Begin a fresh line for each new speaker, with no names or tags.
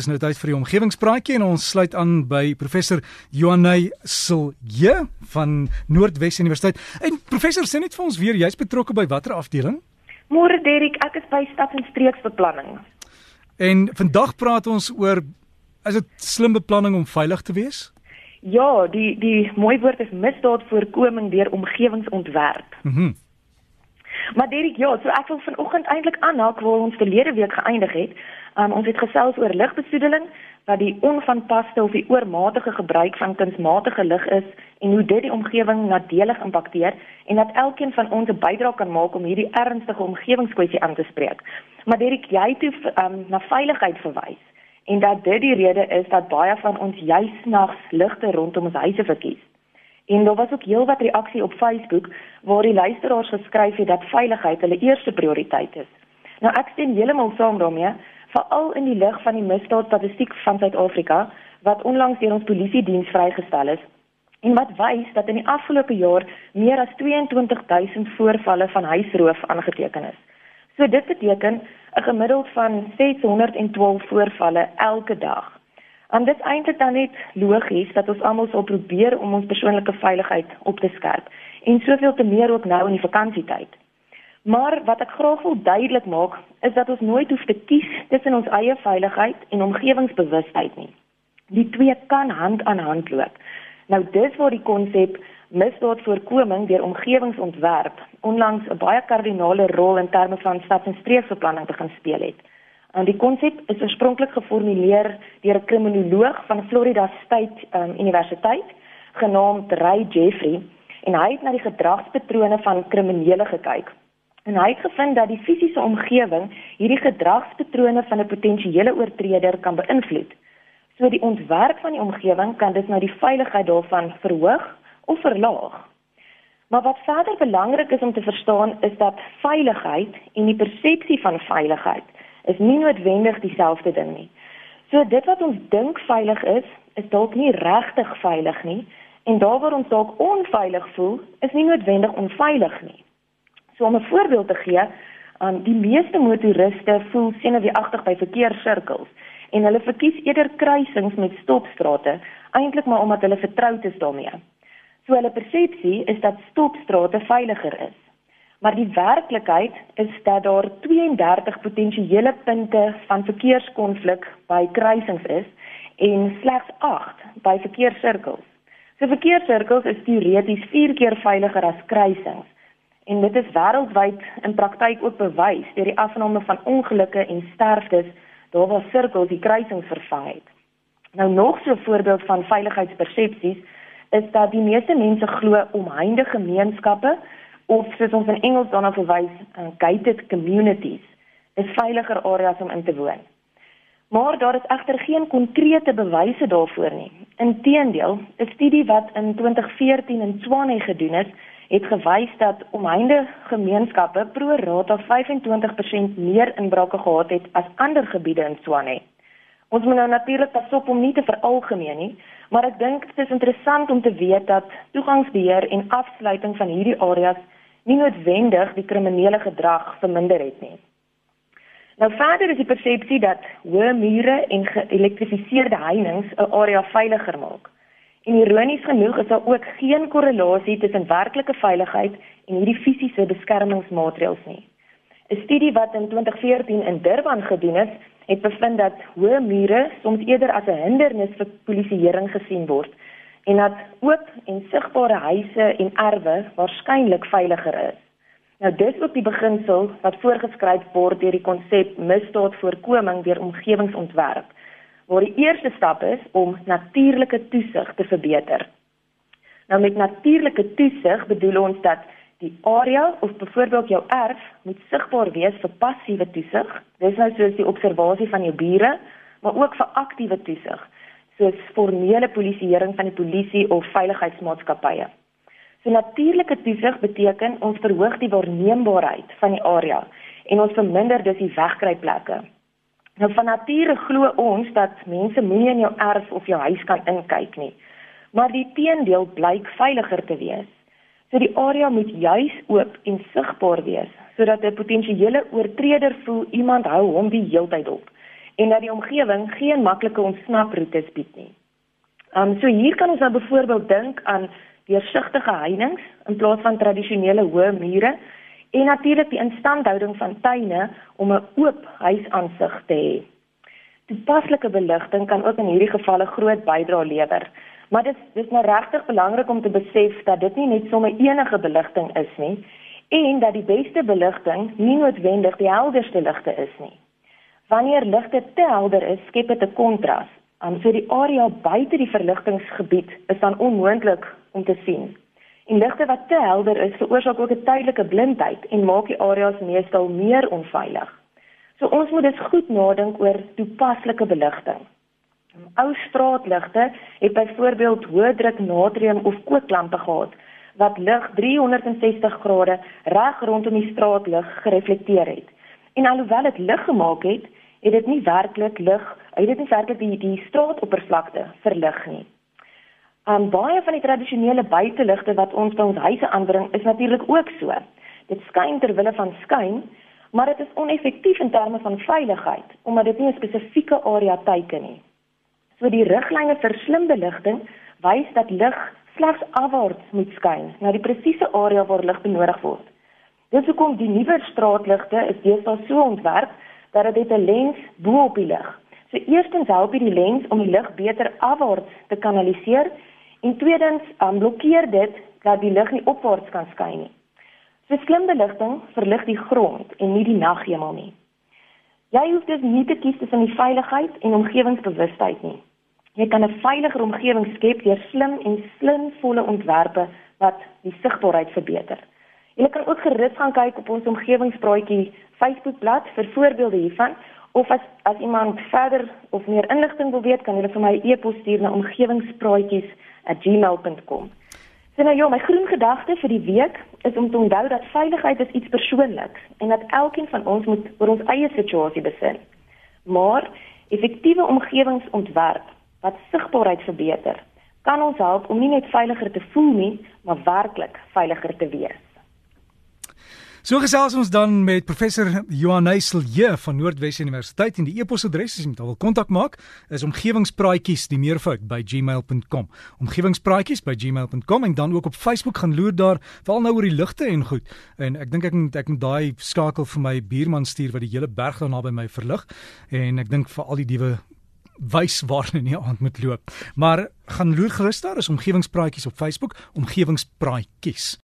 Dis nou tyd vir die omgewingspraatjie en ons sluit aan by professor Johanay Silje van Noordwes Universiteit. En professor, sê net vir ons weer, jy's betrokke by watter afdeling?
Môre Derek, ek is by stad en streeksbeplanning.
En vandag praat ons oor is dit slim beplanning om veilig te wees?
Ja, die die mooi woord is misdaadvoorkoming deur omgewingsontwerp.
Mhm. Mm
maar Derek, ja, so ek wil vanoggend eintlik aanhaak waar ons verlede week geëindig het. Um, ons het gesels oor ligbesoedeling wat die onvanpaste of die oormatige gebruik van kunsmatige lig is en hoe dit die omgewing nadelig impakteer en dat elkeen van ons 'n bydrae kan maak om hierdie ernstige omgewingskwessie aan te spreek. Maar Derek, jy het um, na veiligheid verwys en dat dit die rede is dat baie van ons juis nags ligte rondom ons huise verkies. En daar was ook heelwat reaksie op Facebook waar die luisteraars geskryf het dat veiligheid hulle eerste prioriteit is. Nou ek stem heeltemal saam daarmee veral in die lig van die misdaadstatistiek van Suid-Afrika wat onlangs deur ons polisie diens vrygestel is en wat wys dat in die afgelope jaar meer as 22000 voorvalle van huisroof aangeteken is. So dit beteken 'n gemiddeld van 612 voorvalle elke dag. En dit eintlik dan net logies dat ons almal sou probeer om ons persoonlike veiligheid op te skerp en soveel te meer ook nou in die vakansietyd. Maar wat ek graag wil duidelik maak, is dat ons nooit hoef te kies tussen ons eie veiligheid en omgewingsbewustheid nie. Die twee kan hand aan hand loop. Nou dis waar die konsep misdaadvoorkoming deur omgewingsontwerp onlangs 'n baie kardinale rol in terme van stads- en streeksbeplanning begin speel het. En die konsep is oorspronklik geformuleer deur 'n kriminoloog van Florida State um, Universiteit genaamd Ray Jeffrey en hy het na die gedragspatrone van kriminele gekyk En hy het gevind dat die fisiese omgewing hierdie gedragspatrone van 'n potensiële oortreder kan beïnvloed. So die ontwerp van die omgewing kan dus nou die veiligheid daarvan verhoog of verlaag. Maar wat verder belangrik is om te verstaan is dat veiligheid en die persepsie van veiligheid is nie noodwendig dieselfde ding nie. So dit wat ons dink veilig is, is dalk nie regtig veilig nie en daar waar ons dalk onveilig voel, is nie noodwendig onveilig nie. So om 'n voorbeeld te gee, um, die meeste motoriste voel senuweeagtig by verkeerssirkels en hulle verkies eerder kruisings met stopstrate, eintlik maar omdat hulle vertroud is daarmee. So hulle persepsie is dat stopstrate veiliger is. Maar die werklikheid is dat daar 32 potensiële punte van verkeerskonflik by kruisings is en slegs 8 by verkeerssirkels. So verkeerssirkels is teoreties 4 keer veiliger as kruisings en dit is wêreldwyd in praktyk ook bewys deur die afname van ongelukke en sterftes daar waar sirkels die kruisings vervang het. Nou nog so 'n voorbeeld van veiligheidspersepsies is dat die meeste mense glo omheinde gemeenskappe of soos ons in Engels daarna verwys, uh, gated communities is veiliger areas om in te woon. Maar daar is egter geen konkrete bewyse daarvoor nie. Inteendeel, 'n studie wat in 2014 in Swane gedoen is, het gewys dat omheinde gemeenskappe pro rata 25% meer inbrake gehad het as ander gebiede in Swane. Ons moet nou natuurlik pas op om nie te veralgemeen nie, maar ek dink dit is interessant om te weet dat toegangsbeheer en afsluiting van hierdie areas nie noodwendig die kriminele gedrag verminder het nie. Nou verder is die persepsie dat hoë mure en geelektrifiseerde heininge 'n area veiliger maak. En ironies genoeg is daar ook geen korrelasie tussen werklike veiligheid en hierdie fisiese beskermingsmaatreëls nie. 'n Studie wat in 2014 in Durban gedoen is, het bevind dat hoë mure soms eerder as 'n hindernis vir polisieering gesien word en dat oop en sigbare huise en erwe waarskynlik veiliger is. Nou dis ook die beginsel wat voorgeskryf word deur die konsep misdaadvoorkoming deur omgewingsontwerp waar die eerste stap is om natuurlike toesig te verbeter. Nou met natuurlike toesig bedoel ons dat die area of byvoorbeeld jou erf moet sigbaar wees vir passiewe toesig. Dis nou soos die observasie van jou bure, maar ook vir aktiewe toesig, soos formele polisieering van die polisie of veiligheidsmaatskappye. So natuurlike toesig beteken ons verhoog die waarneembaarheid van die area en ons verminder dus die wegkruipplekke. Nou van nature glo ons dat mense moenie in jou erf of jou huis kan inkyk nie. Maar die teendeel blyk veiliger te wees. So die area moet juis oop en sigbaar wees sodat 'n potensiële oortreder voel iemand hou hom die heeltyd op. en dat die omgewing geen maklike ontsnaproetes bied nie. Um so hier kan ons nou byvoorbeeld dink aan deursigtige heininge in plaas van tradisionele hoë mure en natuurlik die instandhouding van tuine om 'n oop huisaansig te hê. Toepaslike beligting kan ook in hierdie gevalle groot bydrae lewer. Maar dit dis nou regtig belangrik om te besef dat dit nie net sommer enige beligting is nie en dat die beste beligting nie noodwendig die helderste ligte is nie. Wanneer ligte te helder is, skep dit 'n kontras. Um, so die area buite die verligtingsgebied is dan onmoontlik om te sien. En ligte wat te helder is, veroorsaak ook 'n tydelike blindheid en maak die areas meestal meer onveilig. So ons moet dus goed nadink oor toepaslike beligting. Ou straatligte het byvoorbeeld hoë druk natrium of kooklampe gehad wat lig 360 grade reg rondom die straatlig gereflekteer het. En alhoewel dit lig gemaak het, het dit nie werklik lig, het dit nie werklik die die straatoppervlakte verlig nie. Um baie van die tradisionele buiteligte wat ons by ons huise aanbring is natuurlik ook so. Dit skyn ter wille van skyn, maar dit is oneffektief in terme van veiligheid omdat dit nie 'n spesifieke area teiken nie. So die riglyne vir slim beligting wys dat lig slegs afwaarts moet skyn na die presiese area waar lig benodig word. Dis hoekom die nuwer straatligte is deesdae so ontwerp dat dit 'n lens bo op die lig. So eerstens help dit die lens om die lig beter afwaarts te kanaliseer en tweedens um, blokkeer dit dat die lig nie opwaarts kan skyn nie. So slim beligting verlig die grond en nie die naghemel nie. Jy hoef dus nie te kies tussen die veiligheid en omgewingsbewustheid nie. Jy kan 'n veiliger omgewing skep deur slim en slimvolle ontwerpe wat die sigbaarheid verbeter. Jy kan ook gerus gaan kyk op ons omgewingspraatjie Facebookblad vir voorbeelde hiervan of as as iemand verder of meer inligting wil weet, kan jy vir my e-pos stuur na omgewingspraatjies@gmail.com. So nou ja, my groen gedagte vir die week is om te onthou dat veiligheid is iets persoonliks en dat elkeen van ons moet oor ons eie situasie besin. Maar effektiewe omgewingsontwerp wat sigbaarheid verbeter, kan ons help om nie net veiliger te voel nie, maar werklik veiliger te wees.
So gesels ons dan met professor Johan Neyselje van Noordwes Universiteit en die e-posadres as jy met hom wil kontak maak is omgewingspraatjies die meervoud by gmail.com. Omgewingspraatjies by gmail.com en dan ook op Facebook gaan loer daar veral nou oor die ligte en goed. En ek dink ek moet ek moet daai skakel vir my buurman stuur wat die hele berg daar naby my verlig en ek dink vir al die diewe wys waar hulle nie aan moet loop. Maar gaan loer gerus daar is omgewingspraatjies op Facebook, omgewingspraatjies.